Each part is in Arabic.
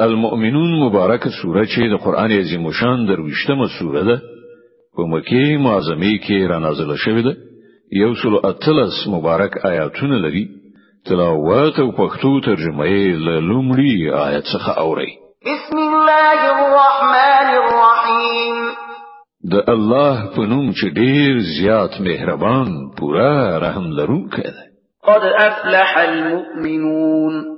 المؤمنون مبارکه سوره چې د قرآن عظیم شان درويشتمه سوره ده. په مکه معظمه کې را نازله شوې ده. یو سل اتلس مبارک آیاتونه لري. تلاوت او پښتو ترجمه یې له لومړي آیت څخه اوري بسم الله الرحمن الرحیم. د الله په نوم چې ډیر زیات مهربان پورا رحم لرونکی دی. قد افلح المؤمنون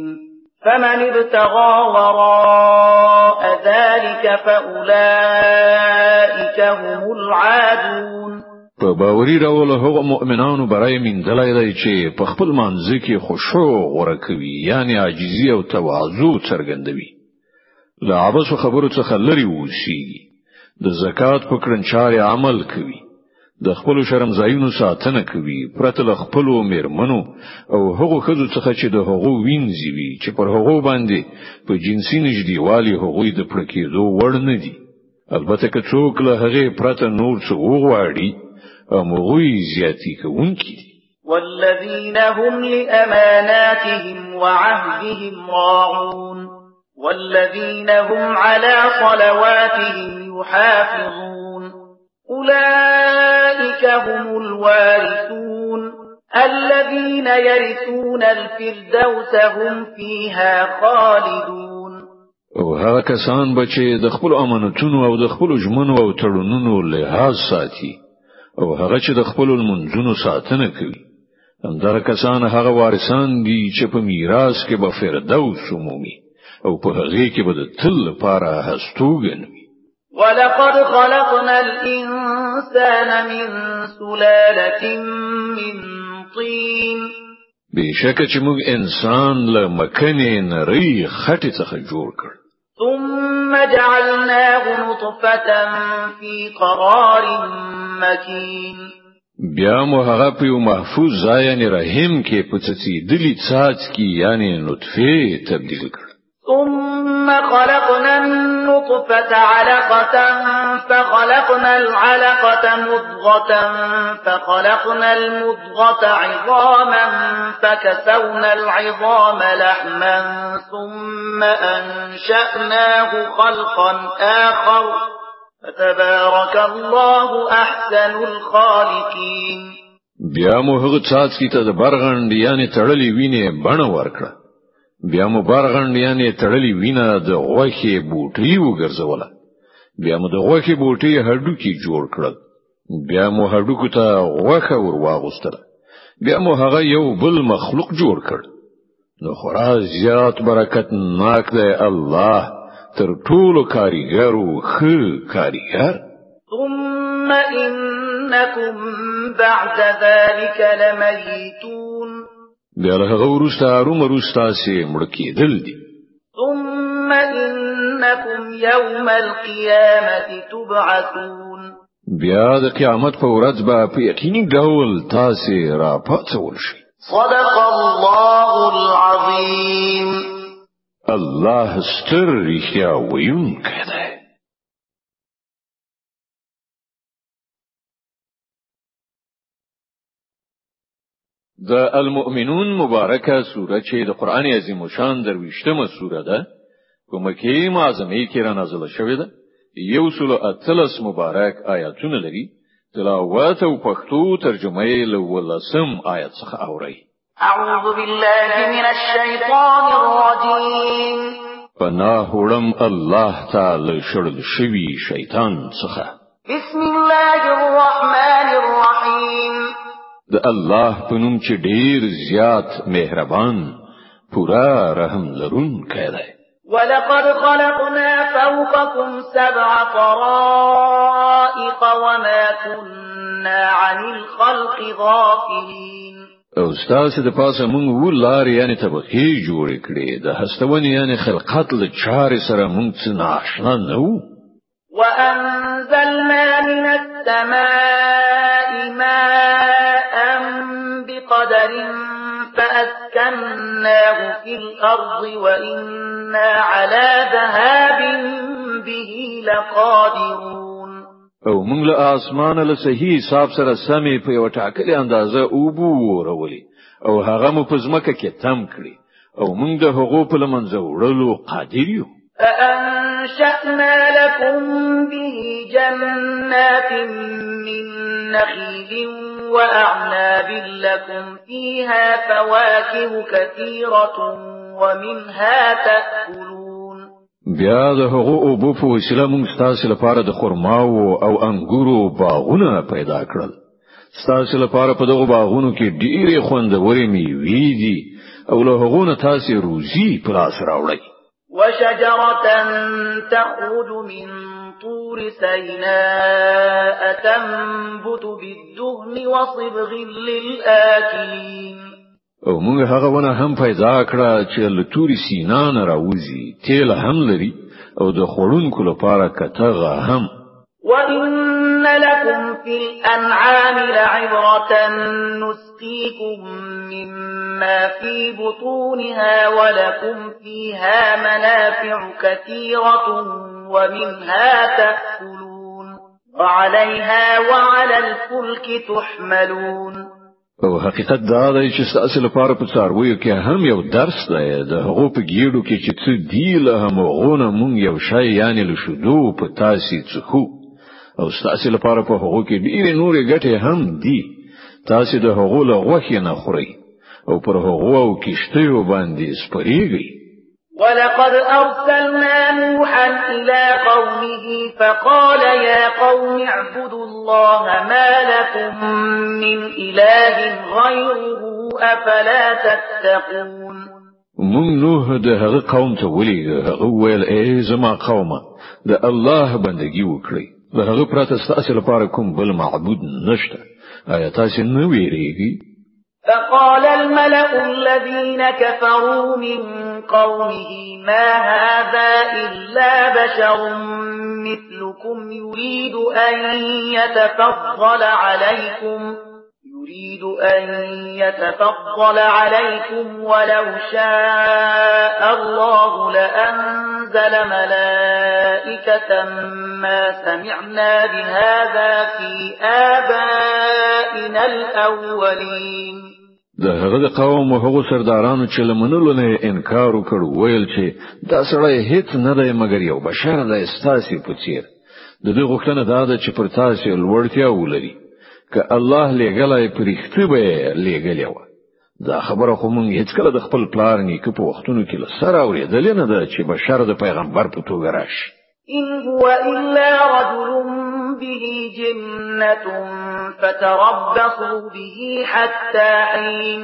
فمن ابتغى وراء ذلك فأولئك هم العادون. په باوري ډول هغه مؤمنانو برای من دلای چې په خپل منځ کې خشوع غوړه کوي یعنی عاجزي او تواضع څرګندوي. لا عبس خبرو څخه لري وسی د زکات په کړنچارې عمل کوي د خپل شرم ځایونو ساتنه کوي پرته له خپل میرمنو او هغو ښځو څخه چې د هغو وینځي وي چې پر هغو باندې په جنسي نږدېوالي هغوی د پړ کېدو وړ نه دي. البته که څوک له هغه پرته نور څه وغواړي هغوی زیاتی کوونکي دي. والذين هم لأماناتهم وعهدهم راعون. والذين هم على صلواتهم يحافظون. أولئك هم الوارثون. الذين يرثون الفردوس هم فيها خالدون. او هغه کسان چې د خپل امانتونو او د خپل ژمنو او تړونونو لحاظ ساتي او هغه چې د خپل منځونو ساتنه کوي. همدا کسان هغه وارثان دي چې په میراث کې به فردوس مومي أو په هغه کې به د تل لپاره هستوګن ولقد خلقنا الإنسان من سلالة من طين. بشک چې موږ انسان له مکنې نری خټې څخه جوړ کړ. ثم جعلناه نطفة في قرار مكين. بیا مو هغه په یو محفوظ ځای یعنی رحم کې پڅڅې دلی څاڅ کې یعنی نطفه تبدیل کړ. ثم خلقنا النطفة علقة فخلقنا العلقة مضغة فخلقنا المضغة عظاما فكسونا العظام لحما ثم أنشأناه خلقا آخر. فتبارك الله أحسن الخالقين. بیا مو هغه څاڅکي ته د برغند یعنی تړلې وینې بڼه ورکړه. بیا مو بارغندیانې تړلې وینه د غوښې بوټي وګرځوله. بیا مو د غوښې بوټي هډوکی جوړ کړل. بیا مو هډوکو ته غوښه ور واغوستله. بیا مو هغه یو بل مخلوق جوړ کړ. نو خورا زیات برکت ناک دی الله تر ټولو کاریګرو ښه کاریګر. ثم إنكم بعد ذلك لميتون بیا له هغه وروسته هرومرو تاسې مړ کېدل دي. ثم إنكم يوم القيامة تبعثون. بیا د قیامت په ورځ به په یقیني ډول تاسو را پاڅول شئ صدق الله العظيم. الله ستر رښتیا ویونکی دی. د المؤمنون مبارکه سوره چې د قران عظیم شان درويشتمه سوره ده په مکه معظمه کې را نازله شوې ده. یو سل او اتلس مبارک آیاتونه لري. تلاوت او پښتو ترجمه یې له ولسم آیت څخه اوري أعوذ بالله من الشيطان الرجيم. پناه وړم الله تعالی شړل شوی شیطان څخه. بسم الله الرحمن الرحيم د الله په نوم چې ډیر زیات مهربان پورا رحم لرونکی دی. ولقد خلقنا فوقكم سبع طرائق وما كنا عن الخلق غافلين. او ستاسو د پاسه مونږ ولار یعنی طبقه جوړ کړې. د هستون یعنی خلقت له چارې سره مونږ څه ناشنا نه وأنزلنا من السماء ماء بقدر فأسكناه في الأرض وإنا على ذهاب به لقادرون. أو موږ له اسمانه له صحیح حساب سره سمې په یو ټاکلې اندازة اوبو ورولې أو هغه مو په ځمکه کې تم کړی أو موږ د هغو په لمنځه وړلو قادر یو فأنشأنا لكم به جنات من نخيل وأعناب لكم فيها فواكه كثيرة ومنها تأكلون. بیا د هغو اوبو په وسیله موږ ستاسو لپاره د خرماوو او انګورو باغونه پیدا کړل. ستاسو لپاره په دغه باغونو کې ډېرې خوندورې میوې دي او له هغو نه تاسو روزي په لاس راوړئ. وشجرة تخرج من طور سيناء تنبت بالدهن وصبغ للآكلين. أو موږ هغه ونه هم پیدا کړه چې له توري سینا نه راوځي تیل هم لري أو د خورونکو لپاره کتغه هم. لكم في الأنعام لعبرة نسقيكم مما في بطونها ولكم فيها منافع كثيرة ومنها تأكلون وعليها وعلى الفلك تحملون. او حقیقت دا دی چې ستاسو لپاره په څارویو کې هم یو درس دی. د هغو په ګیډو کې چې څه دی له همغو نه مونږ یو شی یعنی له شودو په تاسو څښو او ستاسو لپاره په هغو کې ډېرې نورې ګټې هم دي. تاسو د هغو له غوښې نه خورئ أو پر هغو أو کشتیو باندې سپریږئ ولقد أرسلنا نوحا إلى قومه فقال يا قوم اعبدوا الله ما لكم من إله غيره أفلا تتقون. مونږ نوح د هغه قوم ته ولې هغه ویل ای زما قومه د الله بندگی وکړئ. له هغه پرته ستاسو لپاره کوم بل معبود نشته. آیا تاسو نه ویریږئ؟ فقال الملأ الذين كفروا من قومه ما هذا إلا بشر مثلكم يريد أن يتفضل عليكم. يريد أن يتفضل عليكم ولو شاء الله لأنزل ملائكة ما سمعنا بهذا في آبائنا الأولين. د هغه قوم او هغه سردارانو چې له منلو نه انکار وکړ ویل چې دا سړی هیڅ نه دی مګر یو بشر ستاسې په څیر د دې غوښتنه دا ده چې پر تاسو لوړتیا ولري. که الله لېږلای پرښتې به یې لېږلې وې دا خبره خو مونږ هیڅ کله د خپل پلار نیکه په وختونو کې له سره اورېدل نه ده چې بشر د پیغمبر په توګه راشي. إن هو إلا رجل به جنة فتربصوا به حتى حين.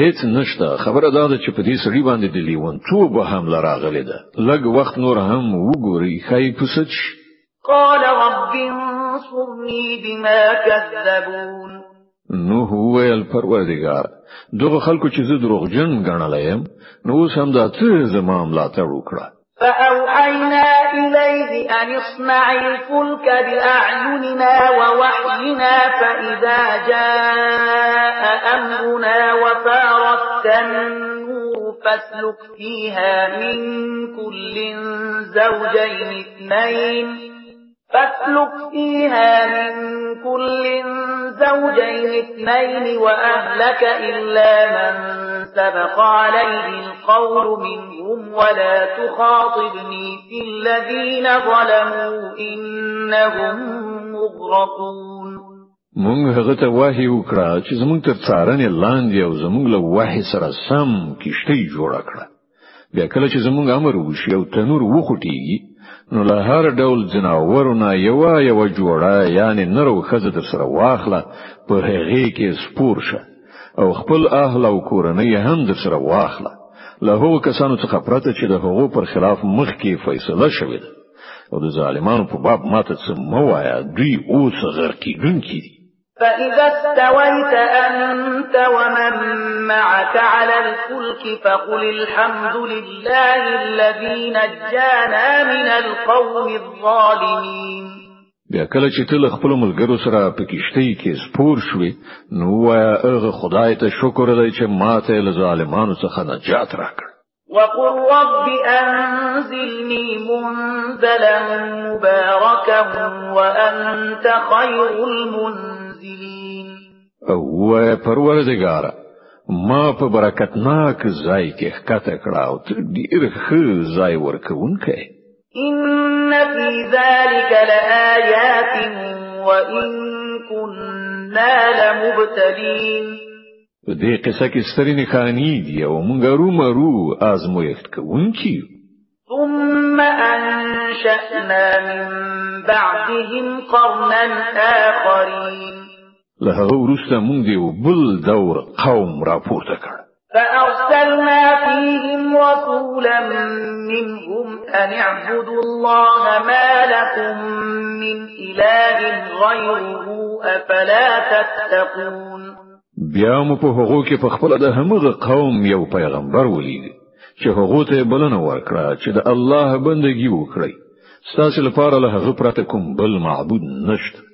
هیڅ نشته. خبره دا ده چې په دې سړي باندې د لیوان توب هم لراغلې ده. لږ وخت نور هم وګوري خای پسچ قال رب انصرني بما كذبون. نو هو ال پروردگار دغه خلکو چې زه دروغجن غنلایم نو سم دا څه زما ملاتړ وکړه. فأوحينا إليه أن اصنع الفلك بأعيننا ووحينا فإذا جاء أمرنا وفارت النور فاسلك فيها من كل زوجين اثنين. فاسلك فيها من كل زوجين اثنين وأهلك إلا من سبق عليه القول منهم ولا تخاطبني في الذين ظلموا إنهم مغرقون. مونږ هغه ته وحي وکړه چې زمونږ تر څارنې لاندې أو زمونږ له وحي سره سم کښتۍ جوړه کړه. بیا کله چې زمونږ أمر وشي أو تنور وخټيږي نو له هر ډول جناورونه یو یو جوړه یعنی نرو خزه در سره واخله په هغه کې سپور شه. او خپل اهل او کورنۍ هم در سره واخله. له هغو کسانو څخه پرته چې د هغو پر خلاف مخ کې فیصله شوې ده. او د ظالمانو په باب ماته څه موایا دوی اوس غرقیدونکي دي فإذا استويت أنت ومن معك على الفلك فقل الحمد لله الذي نجانا من القوم الظالمين. بیا کله چې تل خپل ملګرو سره په کشتۍ کې سپور شوي نو وایا هغه خدای ته شکر دی چې ماته له ظالمانو څخه نجات راکړ. وقل رب أنزلني منزلا مباركا وأنت خير المنزلين. أو پروردگار ما په برکتناک ځای کې ښکته کړه أو ډیر ښه ځای ورکوونکی. إن في ذلك لآيات وإن كنا لمبتلين. په دې قصه کې سترې نښانې دي او موږ رو مرو آزمویښت کوونکي ثم أنشأنا من بعدهم قرنا آخرين. له هغه وروسته موږ دی بل دور قوم راپورته کړ. فأرسلنا فيهم رسولا منهم أن اعبدوا الله ما لكم من إله غيره أفلا تتقون. بیا مو په هغو کې په خپل د همغه قوم یو پیغمبر ولید چې هغه ته بلنه ورکړه چې د الله بندگی وکړي ستاسو لپاره له هغه پرته کوم بل معبود نشته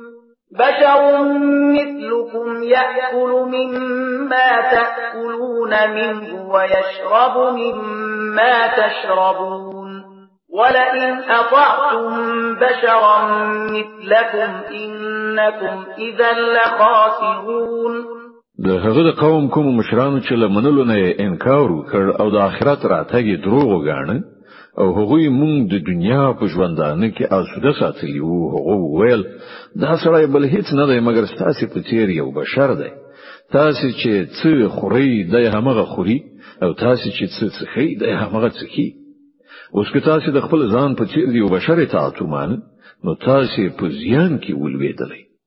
بشر مثلكم يأكل مما تأكلون منه ويشرب مما تشربون. ولئن أطعتم بشرا مثلكم إنكم إذا لخاسرون. د هغه قوم کوم مشرانو چې لمنلو نه انکار وکړ أو د آخرت راتګ دروغ وګاڼه او هغوی مونږ د دنیا په ژوندانه کې اسوده ساتلی وو. هغه ویل دا سړی بل هیڅ نه دی مګر ستاسو په تیر یو بشر دی. تاسو چې څه خوري د همغه خوري او تاسو چې څه څخی د همغه څخی اوس که تاسو د خپل ځان په تیر یو بشر ته اتومان نو تاسو په زیان کې ولوېدلی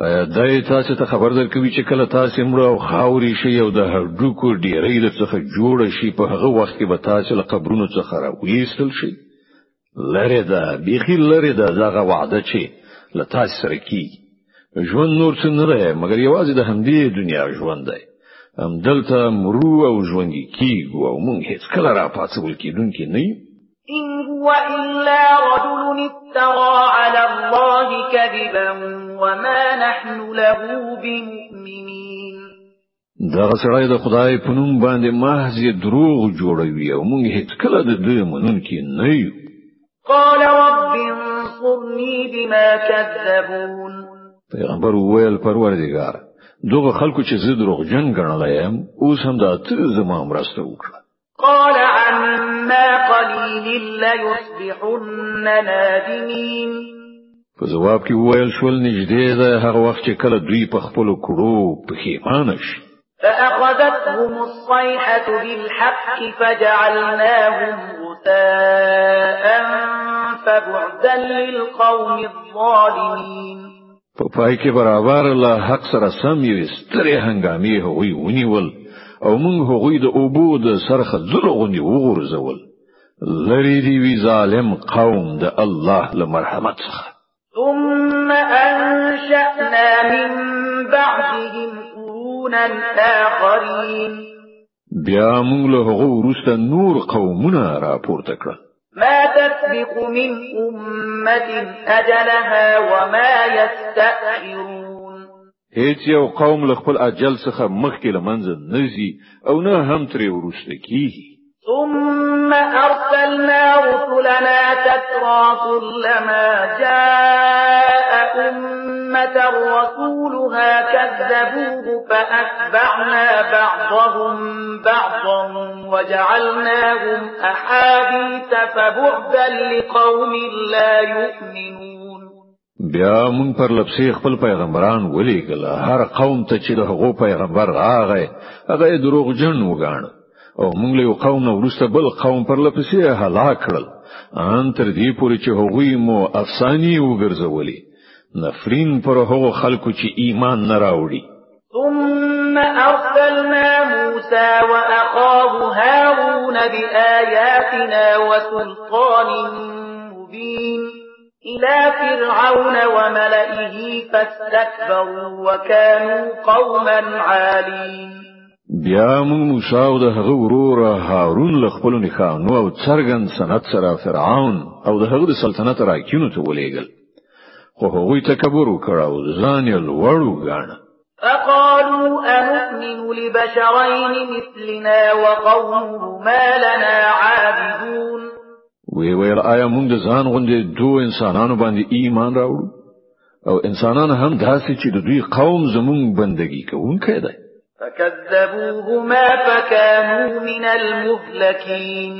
دای تاسو ته خبر درکوي چې کله تاسو مړ او خاوري شي او د هډوکو ډیرې د څخه جوړ شي په هغه وخت کې به تاسو له قبرونو څخه راوېستل شي لره ده بيخي لره ده دغه وعده چې له تاسو سره کی ژوند نور څه نه ده مګر یوازې د همدې دنیا ژوند دی. هم دلته مرو او ژوند کیږو او مونږ هیڅ کله را پاتول کیدونکې نه یو إن هو إلا رجل افترى على الله كذبا وما نحن له بمؤمنين. دا سړی د خدای په نوم باندې محض دروغ جوړوي او موږ هیڅ کله د دې منونکي نه یو. قال رب انصرني بما كذبون. پیغمبر وویل پروردگار دغه خلکو چې زه دروغجن ګڼلایم اوس هم دا ته زما مرسته وکړه. قال عما قليل ليصبحن نادمين. په جواب کې وویل شول نږدې ده هغه وخت چې کله دوی په خپل کړو پښیمانه شي. فأخذتهم الصيحة بالحق فجعلناهم غثاء فبعدا للقوم الظالمين. په پای کې برابر له حق سره سم یو ستري هنګامي هوی ونیول. أو موږ هغوی د اوبو د سرخه زلغونی وغورځول. لری دی وی ظالم قوم د الله له مرحمت څخه. ثم انشأنا من بعدهم قرونا آخرين. بیا موږ له هغو وروسته نور قومونه راپورته کړل. ما تسبق من أمة أجلها وما يستأخرون. هیڅ یو قوم له خپل أجل څخه مخکې لمنځه نزي أو نه هم ترې ورسته کیږي. ثم أرسلنا رسلنا تترى كلما جاء أمة رسولها كذبوه فأتبعنا بعضهم بعضا وجعلناهم أحاديث فبعدا لقوم لا يؤمنون. بیا موږ پرلپسې خپل پیغمبران ولېګل هر قوم ته چې د هغو پیغمبر راغی هغه دروغ جن وګاڼه. او موږ له قوم نه وروسته بل قوم پرلپسې هلاک کړل. ان تر دې پورې چې هغوی مو افسانی وګرځولي نفرین پر هغو خلکو چې ایمان نه راوړي. ثم أرسلنا موسى وأخاه هارون بآياتنا وسلطان مبين إلى فرعون وملئه فاستكبروا وكانوا قوما عالين. بیا موږ موسی أو د هغه ورور هارون له خپل نښانو أو څرګند سنت سره فرعون أو د هغه سلطنت راکینو ته ولېګل خو هغوی تکبر وکړ أو ځان یې لوړ وګاڼه. فقالوا أنؤمن لبشرين مثلنا وقومهما لنا عابدون. وی ویل آیا موږ د ځان غوندې دوه انسانانو باندې ایمان راوړو؟ او انسانان هم داسې چې د دوی قوم زموږ بندگی کوونکي دي فكذبوهما فكانوا من المهلكين.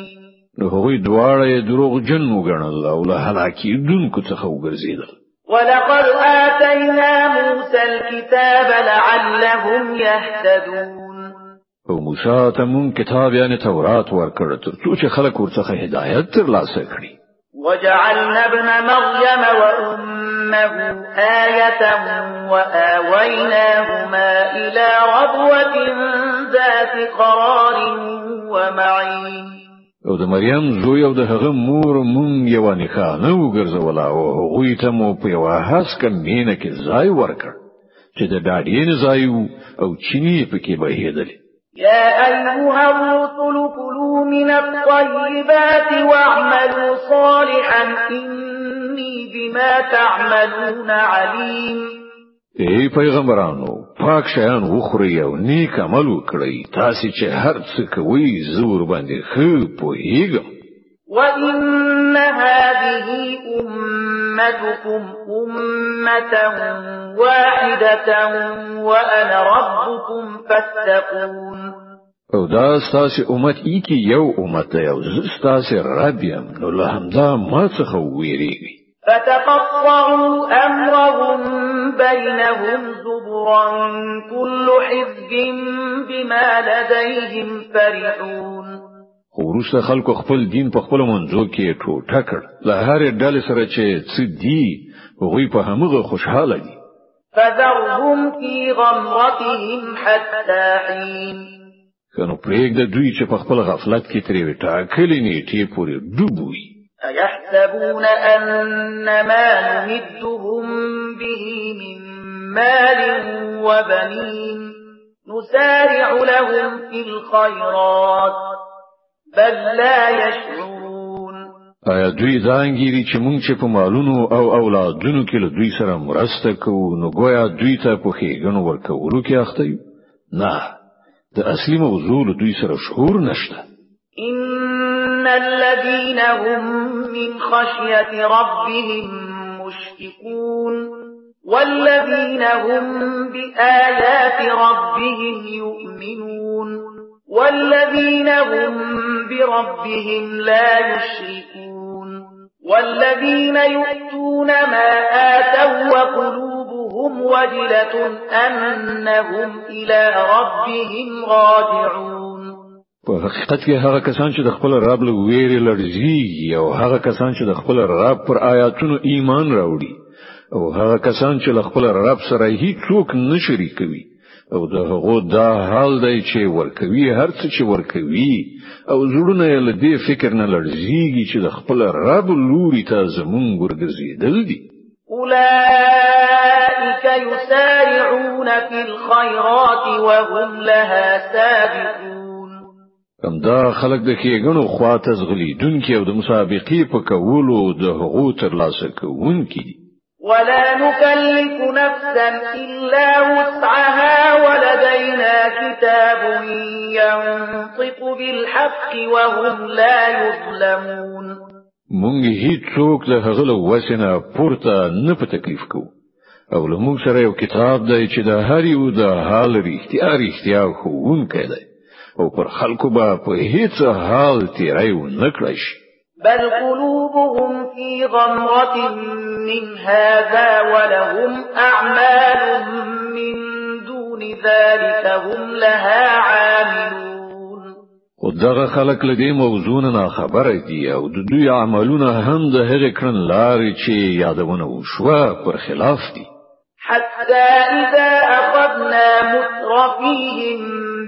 هغوی دواړه دروغ جن وګڼل او له هلاکېدونکو څخه وګرځیدل ولقد آتينا موسى الكتاب لعلهم يهتدون او موسی ته موږ کتاب یعنی تورات ورکړ تر څو چې خلک ورڅخه هدایت ترلاسه کړي. وجعلنا ابن مريم وأمه آية وآويناهما إلى ربوة ذات قرار ومعين او د مریم زوی او د هغه مور مونږ یوه نښانه وګرځوله او هغه ته مو په هاس کمینه کې ځای ورکړ چې د ډاډین ځای او چینی پکې بهیدل يا أيها الرسل كلوا من الطيبات واعملوا صالحا إني بما تعملون عليم. ای پیغمبرانو پاک شیان وخوري أو نیک عمل وکړئ تاسو چې هر څه کوي زور باندې خو پوهیږم وإن هذه أمتكم أمة واحدة وأنا ربكم فاتقون او دا ستاسو امت ای کی یو امت دی او ستاسو رب یم نو له همدا ما څخه ویریږي. فتقطعوا أمرهم بينهم زبرا كل حزب بما لديهم فرحون. وروسته خلکو خپل دین په خپل منځو کې ټوټه کړ. له هر ډلې سره چې څه دي هغوی په همغه خوشحاله دي. فذرهم في غمرتهم حتى حين. کنو پرېږده دوی چې په خپل غفلت کې ترې ټاکلې نیټې پورې ډوبوي. أيحسبون أن ما نمدهم به من مال وبنين. نسارع لهم في الخيرات. بل لا يشعرون. آیا دوی ځانګيري چې مونږ چې په مالونو أو اولادونو کې له دوی سره مرسته کوو نو ګویا دوی ته په خېګنو ورکولو کې اخته یو؟ نه د اصلي موضوع له دوی سره شعور نشته. إن الذين هم من خشية ربهم مشفقون. والذين هم بآيات ربهم يؤمنون. والذين هم بربهم لا يشركون والذين يؤتون ما آتوا وقلوبهم وجلة أنهم إلى ربهم راجعون. په حقیقت کې هغه کسان چې د خپل رب له ویرې لړزي أو هغه کسان چې د خپل رب پر آیاتونو ایمان راوړي أو هغه کسان چې له خپل رب سره هیڅ څوک نه شریکوي. او د هغه دا حال دی چې ورکوي هر څه چې ورکوي او زړونه یې له دې فکر نه لړزيږي چې د خپل رب لوري ته زمونږ ورګرځیدل دي. أولئك يسارعون في الخيرات وهم لها سابقون. کم دا خلک د کېګنو خواته زغلی دونکو او د مسابقې په کولو د حقوق ترلاسه کوونکي دي ولا نكلف نفسا إلا وسعها ولدينا كتاب ينطق بالحق وهم لا يظلمون. مونږ هیڅ څوک له هغه له وسنه پورته نه په تکلیف کو أو له موږ سره یو کتاب دی چې د هر یو د حال ریښتیا ریښتیا خوونکی دی. أو پر خلکو به په هیڅ حال تیرای و نکړی شي. بل قلوبهم في غمرة من هذا ولهم أعمال من دون ذلك هم لها عاملون خدغه خلق لدی موضوع نه خبره دي أو د دوی عملونه هم د هغه کړن لارې چې یادونه وشوه پر خلاف دي. حتى إذا أخذنا مترفيهم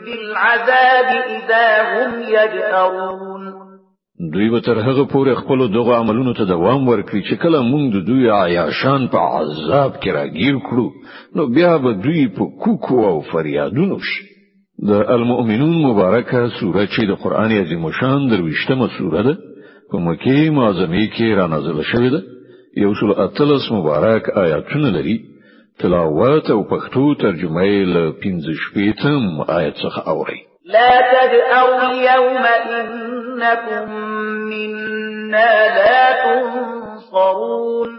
بالعذاب إذا هم يجأرون دوی به تر هغه پورې خپل دغه عملونو ته دوام ورکړي چې کله موږ د دوی عیاشان په عذاب کې راګیر کړو نو بیا به دوی په کوکو او فریادونو شي. د المؤمنون مبارکه سوره چې د قران عظیم شان درويشتمه سوره ده په مکه معظمه کې را نازله شوې ده. یو سل اتلس مبارک آیاتونه لري. تلاوت او پښتو ترجمه یې له 15 شپږم آیت څخه اوري لا تجأروا اليوم إنكم منا لا تنصرون.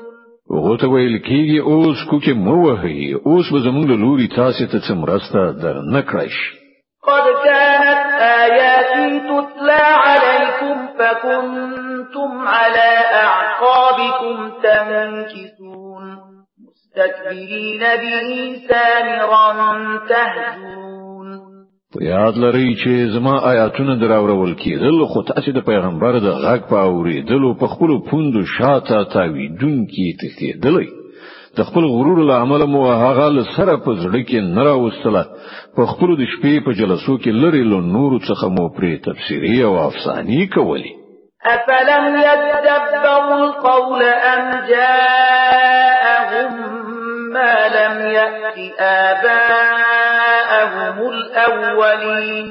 وغوته ویل کیږي اوس کوکه مو وهي اوس به زمونږ له لوري تاسو ته څه مرسته در نه کړئ قد كانت آياتي تتلى عليكم فكنتم على أعقابكم تنكسون. مستكبرين به سامرا تهجون. په یاد لرئ چې زما آیاتونه دراورول کېدل خو تاسو د پیغمبر د غږ په اوریدلو په خپل پوندو شاته تاویدون کې تښتېدلې د خپل غرور له عمله مو هغه له سره په زړه کې نه راوستله. په خپل د شپې په جلسو کې لري له نور څخه مو پرې تفسیری او افسانی کولی افلم يتدبروا القول ام جاءهم ما لم يأت آباءهم الأولين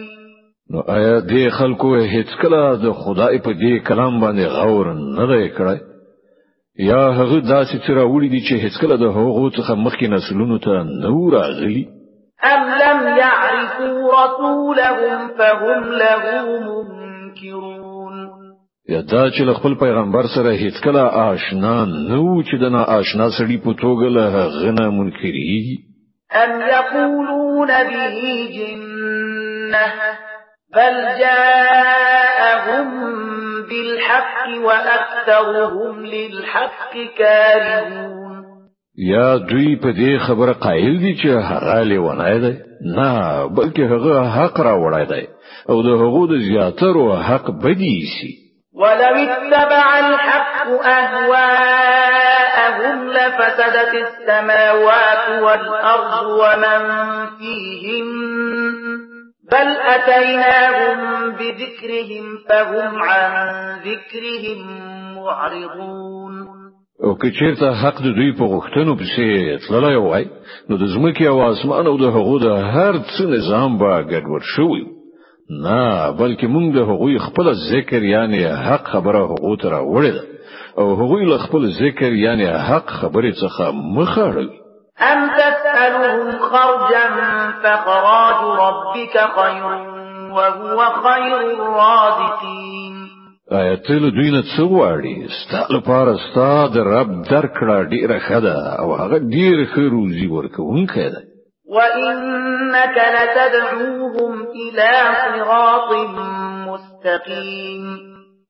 نو آیا دې خلکو هیڅ کله د خدای په دې کلام باندې غور نه دی کړی؟ یا هغه داسې چې راوړي دي چې هیڅ کله د هغو څخه مخکې نسلونو ته نه راغلي؟ ام لم يعرفوا رسولهم فهم له منكرون یا دا چې خپل پیغمبر سره هیڅ کله آشنا نه و چې د نا آشنا سړي په توګه له غنه منکري ام یقولون به جنه بل جاءهم بالحق واكثرهم للحق كارهون. یا دوی په دې خبره قائل دي چې هغه لیونه دی؟ نه بلکې هغه حق را وړای دی. او د هغو د زیاترو حق بد ایسي ولو اتبع الحق أهواءهم لفسدت السماوات والأرض ومن فيهم بل أتيناهم بذكرهم فهم عن ذكرهم معرضون. او که چیرته حق د دوی په غوښتنو پسې تللی وای نو د ځمکې او اسمان او د هغو هر څه نظام به ګډوډ شوی نه بلکې موږ د هغوی خپل ذکر یعنی حق خبره هغو ته راوړل او هغوی له خپل ذکر یعنی حق خبره څخه مخ اړوي ام تسألهم خرجا فخراج ربك خير وهو خير الرازقين. آیا ته له دوی نه څه غواړې ستاسو لپاره ستاسو رب درکړه ډیره ښه ده او هغه ډیر ښه روزي ورکوونکی دی وإنك لتدعوهم إلى صراط مستقيم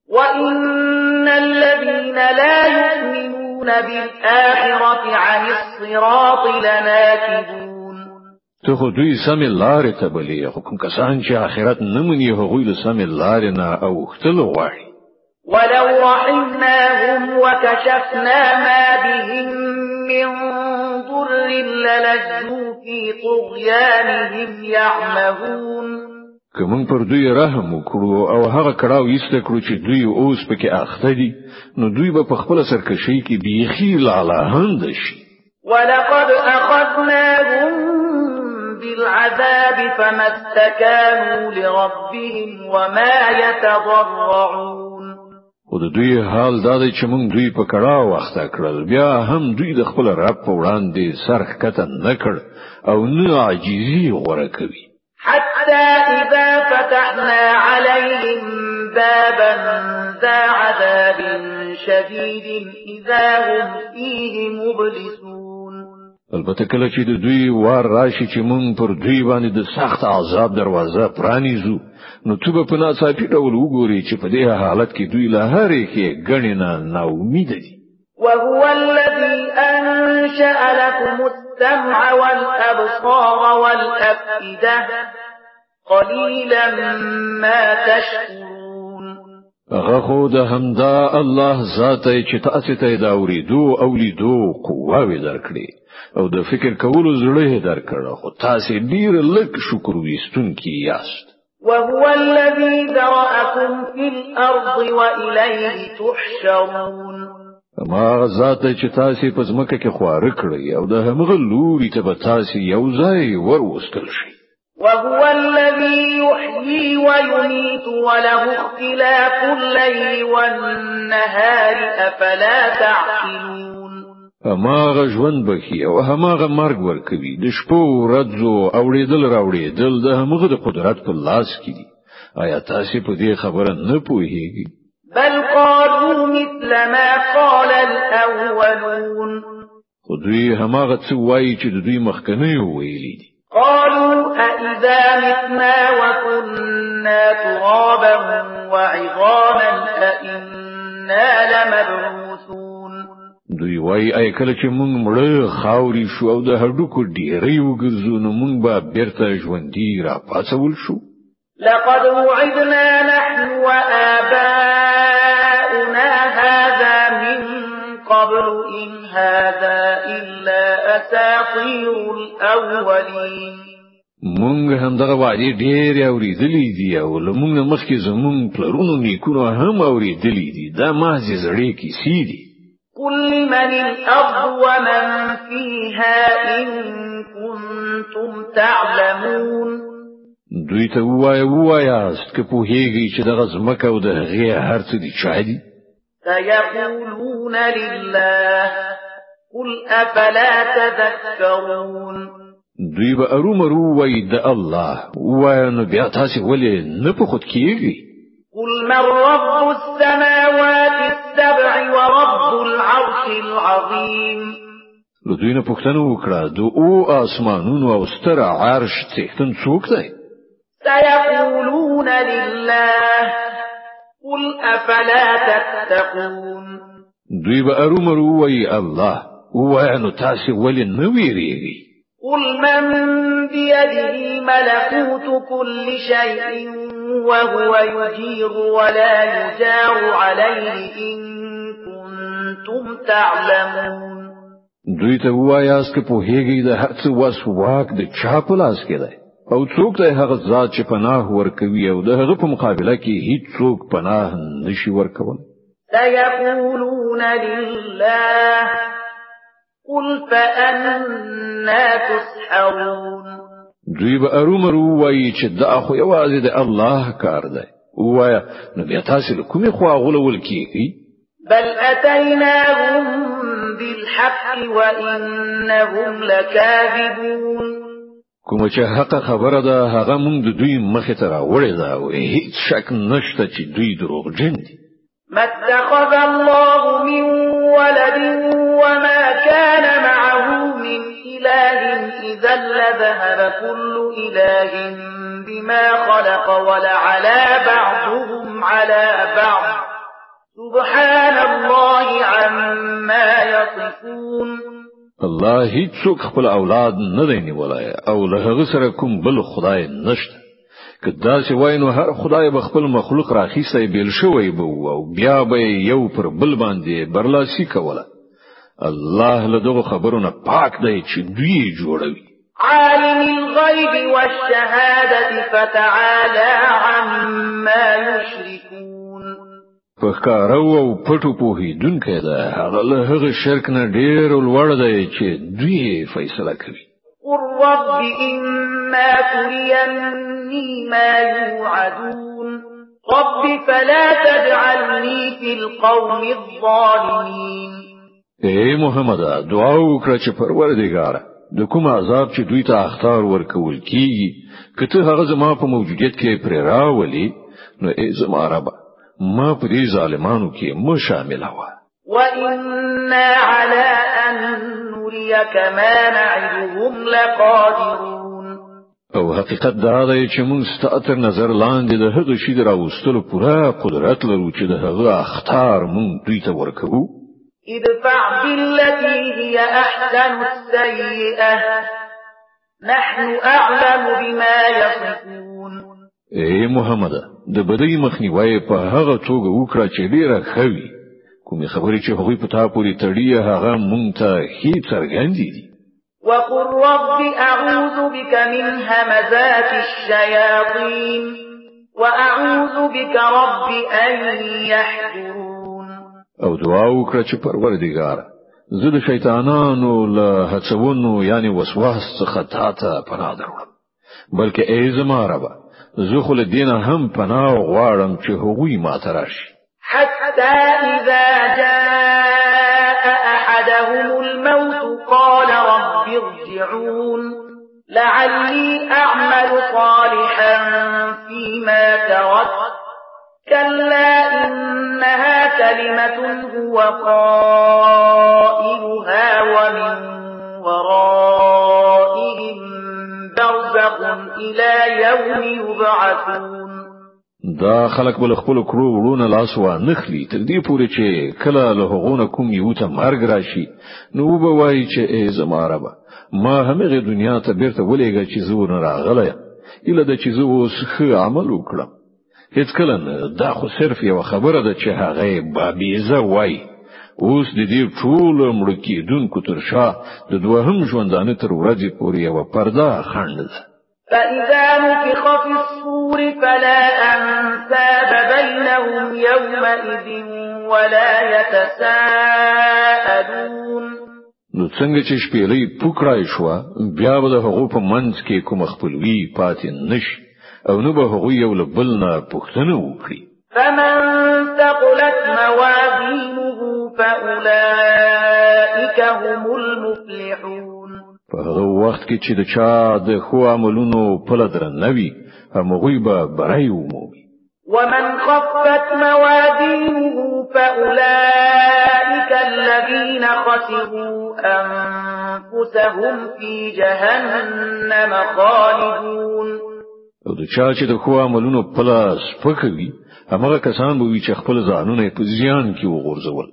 وإن الذين لا يؤمنون بالآخرة عن الصراط لناكبون ته خو دوی سمې لارې ته بلې خو کوم کسان چې آخرت نه مني هغوی له سمې لارې نه اوښتل غواړي ولو رحمناهم وكشفنا ما بهم من ضر للجوا في طغيانهم يعمهون. کوم پر دوی رحم وکړو أو هغه کړهو ایسته کړو چې دوی اوس پکې اخته دي نو دوی به په خپل سرکشي کې بيخي لاله هند شي. ولقد أخذناهم بالعذاب فما استكانوا لربهم وما يتضرعون. خو د دوی حال دا دی چې موږ دوی په کړاو اخته کړل. بیا هم دوی د خپل رب په وړاندې سر ښکته نکړ او نه عاجزي غوره کوي. حتى إذا فتحنا عليهم بابا ذا عذاب شديد إذا هم فيه مبلسون. البته کله چې د دوی وار راشي چې مونږ پر دوی باندې د سخت عذاب دروازه پرانیزو نو ته په ناڅاپي ډول وګوري چې په دې حالت کې دوی له هرې ښېګڼې نه نا امید دي. وهو الذي أنشأ لكم السمع والأبصار والأفئدة. قليلا ما تشكرون. هغه خو د همدا الله ذات چې تاسو ته دا اوریدو او لیدو قوه درکړي او د فکر کولو زړه درکړه خو تاسو ډیر لږ شکر وستونکي یاست وهو الذي ذرأكم في الأرض وإليه تحشرون. هماغه ذات چې تاسو په ځمکه کې خواره کړي او د همغه لوري ته به تاسو یو ځای وروستل شي وهو الذي يحيي ويميت وله اختلاف الليل والنهار أفلا تعقلون. هماغه ژوند بښي او هماغه مرګ ورکوي. د شپو ورځو اوړېدل راوړېدل د همغه د قدرت په لاس کې دي. آیا تاسو په دې خبره نه پوهیږئ؟ بل قالوا مثل ما قال الاولون خو دوی هماغه څه وایي چې دوی مخکنی ویلي دي. قالوا أإذا متنا وكنا ترابا وعظاما أإنا لمبعوثون دوی وایي آیا کله چې مونږ مړه خاوري شو او د هډوکو ډیرې وګرځو نو مونږ به بیرته ژوندۍ را پاڅول شو؟ لقد وعدنا نحن وآباؤنا هذا من قبل إن هذا إلا أساطير الأولين. مونږ هم دغه وعده ډېر اوریدلې دي او لمونږ مخکې زمونږ پلرونو نیکونو هم اوریدلې دي. دا مازه زړې کیسې دي قل لمن الأرض ومن فيها إن كنتم تعلمون دوی ته وای وایاست که پوهیږئ چې دغه زمکه او د هغه هر څه دي چا دي؟ سيقولون لله قل أفلا تذكرون دوی به ارومرو وای د الله. وای نو بیا تاسو ولې نه په خود کیږئ قل من رب السماوات السبع ورب العظيم. له دوی نه پوښتنه وکړه د اوو آسمانونو او ستر عرش څښتن څوک دی؟ سيقولون لله. قل أفلا تتقون. دوی به ارومرو وای الله. وای نو تاسو ولې نه ویریږئ؟ قل من بيده ملكوت كل شيء وهو يجير ولا يجار عليه إن كنتم تعلمون. دوی ته وایاست چې پوهیږئ د هر څه واک د چا په لاس کې دی او څوک ته هغه ذات چې پناه ورکوي او د هغه په مقابله کې هیڅ څوک پناه نشي ورکول سيقولون لله قل فأنى تسحرون. دوی به ارومرو وایي چې دا خو یوازې د الله کار دی وایا نو بیا تاسو کومې خوا غولول کیږئ بل اتیناهم بالحق وانهم لكاذبون کوم چې حق خبره ده هغه مونږ د دوی مخې ته راوړې ده او هیڅ شک نشته چې دوی دروغجن دي. ما اتخذ الله من ولد وما كان معه من إله إذا لذهب كل إله بما خلق ولعلى بعضهم على بعض. سبحان الله عما يصفون. الله هیڅوک خپل اولاد نه دی نیولای او له هغه سره کوم بل خدای نشته. کدا چې وای نو هر خدای به خپل مخلوق راخیسته بیل شوی به او بیا به یو پر بل باندې برلاسي کوله. الله له دغه خبرونه پاک دی چې دوی جوړوي. عالم الغيب والشهادة فتعالى عما يشركون فخارو او پټو په دونکو ده. هغه له هغه شرک نه ډیر لوړ دی چې دوی فیصله کوي. قل رب إما تريني ما يوعدون. رب فلا تجعلني في القوم الظالمين. اے محمد دعا وکړه چې پروردګار د کوم عذاب چې دوی ته اختار ورکول کیږي کته هغه زما په موجودیت کې پر راولي نو ای زما رب ما دې ظالمانو کې مو شامل هوا وإنا على أن نريك ما نعدهم لقادرون. أو حقیقت دا دی چې موږ ستاتر نظر لاندې د هغه شي دراوستلو پوره قدرت لرو چې د هغه اختار موږ دوی ته ورکوو. ادفع بالتي هي أحسن السيئة. نحن أعلم بما يصفون. اے محمد د بدی مخنیوي په هغه توګه وکړه چې ډیره خوي کومې خبرې چې هغوی په تا پورې تړي هغه مونږ ته هیڅ څرګندې دي. وقل رب أعوذ بك من همزات الشياطين وأعوذ بك رب أن يحضرون او دعا وکړه چې پروردګار زه د شیطانانو له هڅونو یعنی وسواس څخه تاته پناه دروم بلکې ای زما رب له دینه هم پناه غواړم چې هغوی ما تراشي حتى إذا جاء أحدهم الموت قال رب ارجعون. لعلي أعمل صالحا فيما تركت. كلا إنها كلمة هو قائلها ومن إلى يوم يبعثون. دا خلک بل خپل کرو ورونه لاس و نخلی تر دې پورې چې کله له هغونه کوم یو ته مرګ راشي نو به وایي چې ای زما رب ما همغه دنیا ته بیرته ولېږه چې زه ور راغله اله د چې اوس ښه عمل وکړم. هیڅ کله دا خو صرف یو خبره ده چې هغه بابیزه وای اوس د دې ټول مړ کېدونکو تر شا د دوهم ژوندانه تر ورځې پورې یو پرده خند ده فإذا نفخ في الصور فلا أنساب بينهم يومئذ ولا يتساءلون. نو څنګه چې شپېلې پوکړای شو بیا به د هغو په منځ کې کوم خپلوي پاتې نشي أو نو به هغوی یو له بل نه پوښتنه وکړي. فمن ثقلت موازينه فأولئك هم المفلحون. په هغه وخت کې چې د چا د خو عملونو په لدر نوي هغوی به برای ومومي. ومن خفت موازينه فأولئك الذين خسروا أنفسهم في جهنم خالدون. او د چا چې د خو عملونو په لاس پکوي هغه کسان به وي چې خپل ځانونه په زیان کې وغورځول.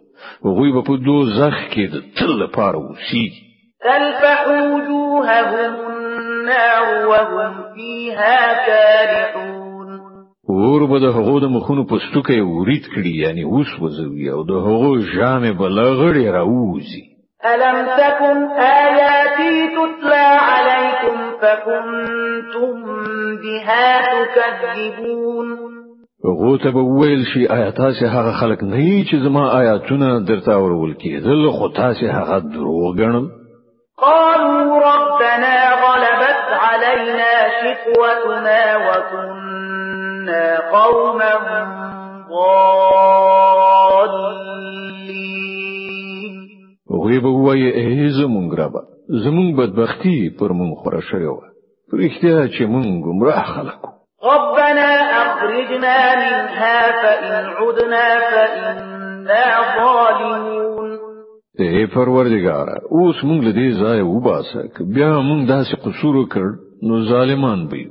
هغوی به په دوزخ کې د تل لپاره وسیږي تلفح وجوههم النار وهم فيها كالحون. اور به د هغو د مخونو په ستوکې ورید کړي یعنی اوس وزوي أو د هغو جامې بلغړې راوځي ألم تكن آياتي تتلى عليكم فكنتم بها تكذبون؟ غوته به ویل شي آیا تاسو هغه خلک نه چې زما آیاتونه درته اورول کېدل خو تاسو هغه دروغ ګڼل؟ قالوا ربنا غلبت علينا شقوتنا وكنا قوما ضالين. هغه به وایي ای زمونږ رب زمونږ بدبختی پر مونږ خوره شوی و پرختیا چې مونږ گمراه خلکو ربنا اخرجنا منها فإن عدنا فإنا ظالمون. ای پروردگار اوس مونږ له دې ځای وباسه بیا مونږ داسې قصور وکړ نو ظالمان به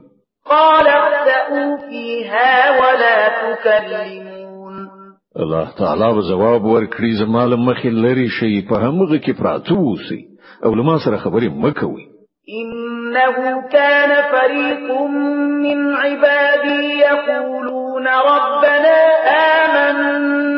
قال اخسئوا فيها ولا تكلمون الله تعالی به جواب ورکړي زماله مخې لري شي په همغه کې پراته وسی او لما سره خبرې مکوي إنه كان فريق من عبادي يقولون ربنا آمنا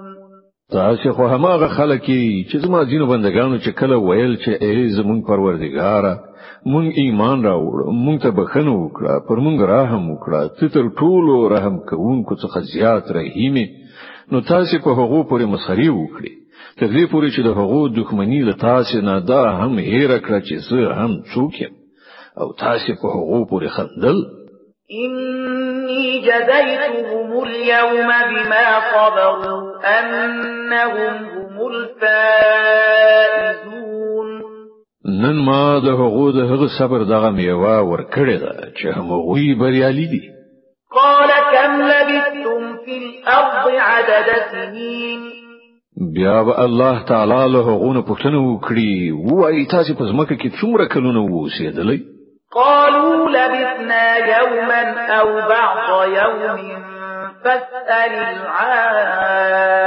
تاسو خو هماغه خلک چې زما دینو بندگانو چې کله ویل چې ای زمون پروردګار مونږ ایمان راوړ مونږ ته بخنه وکړه پر مونږ رحم وکړه ته تر ټولو رحم کوونکو څخه زیات رحیمه نو تاسو په هغه پورې مسخري وکړي تر دې پورې چې د هغو دښمنی له تاسو نه دا هم هیر کړ چې زه هم څوک او تاسو په هغو پورې خندل إني جزيتهم اليوم بما صبروا أنهم هم الفائزون. نن ما د هغو د هغه صبر دغه میوه ورکړې ده چې هغوی بریالي دي. قال كم لبثتم في الأرض عدد سنين؟ بیا به الله تعالی له هغونه پوښتنه وکړي وایي تاسو په ځمکه کې څومره کلونه اوسېدلې؟ قالوا لبثنا يوما أو بعض يوم فاسأل العادين.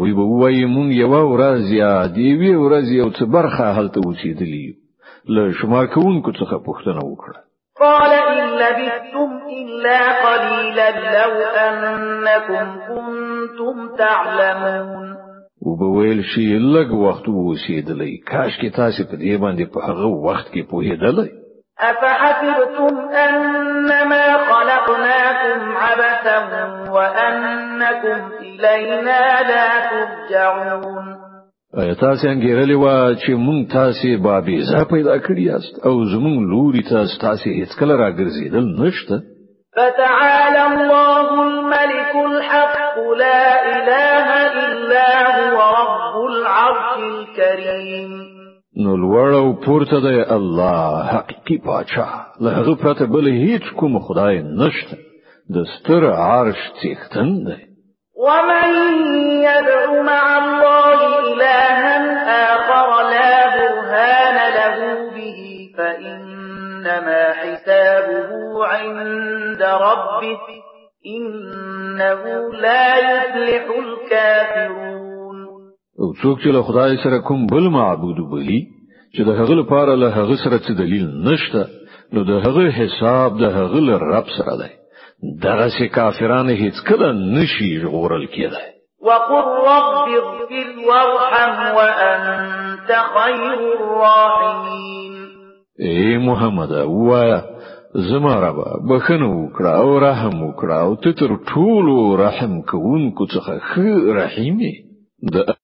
وی به وایي مونږ یو ورځ یا دی وی ورځ یو څه برخه هلته اوسېدلی له شمار کوونکو څخه پوښتنه وکړه قال إن لبثتم إلا قليلا لو أنكم كنتم تعلمون. وبویل شي لږ وخت ووسیدلی. کاش کې تاسو په دې باندې په هغه وخت کې پوهیدلی أفحسبتم أنما خلقناكم عبثا وأنكم إلينا لا ترجعون. ایا تاسو انګیرلی و چې مونږ تاسو بابي ځا پیدا کړی یاست او زمونږ لوري تاسو تاسو هیڅ کله راګرځیدل نشته فتعالى الله الملك الحق لا إله إلا هو رب العرش الكريم. نو لوړ أو پورته دی الله حقيقي پاچا. له هغه پرته بل هیڅ کوم خدای نشته. د ستر عرش څښتن دی. ومن يدعو مع الله عند ربه إنه لا يفلح الكافرون. أو څوک چې له خدای سره کوم بل معبود بلی چې د هغه لپاره له هغه سره څه دلیل نشته نو د هغه حساب د هغه رب سره دی. دغه سي کافرانه هیڅ کله نشي ژغورل کېدای وقل رب اغفر وارحم وانت خير الراحمين. اے محمد وایا زما رب بخنه وکړه او رحم وکړه او ته تر ټولو رحم کوونکو څخه خ رحیمه د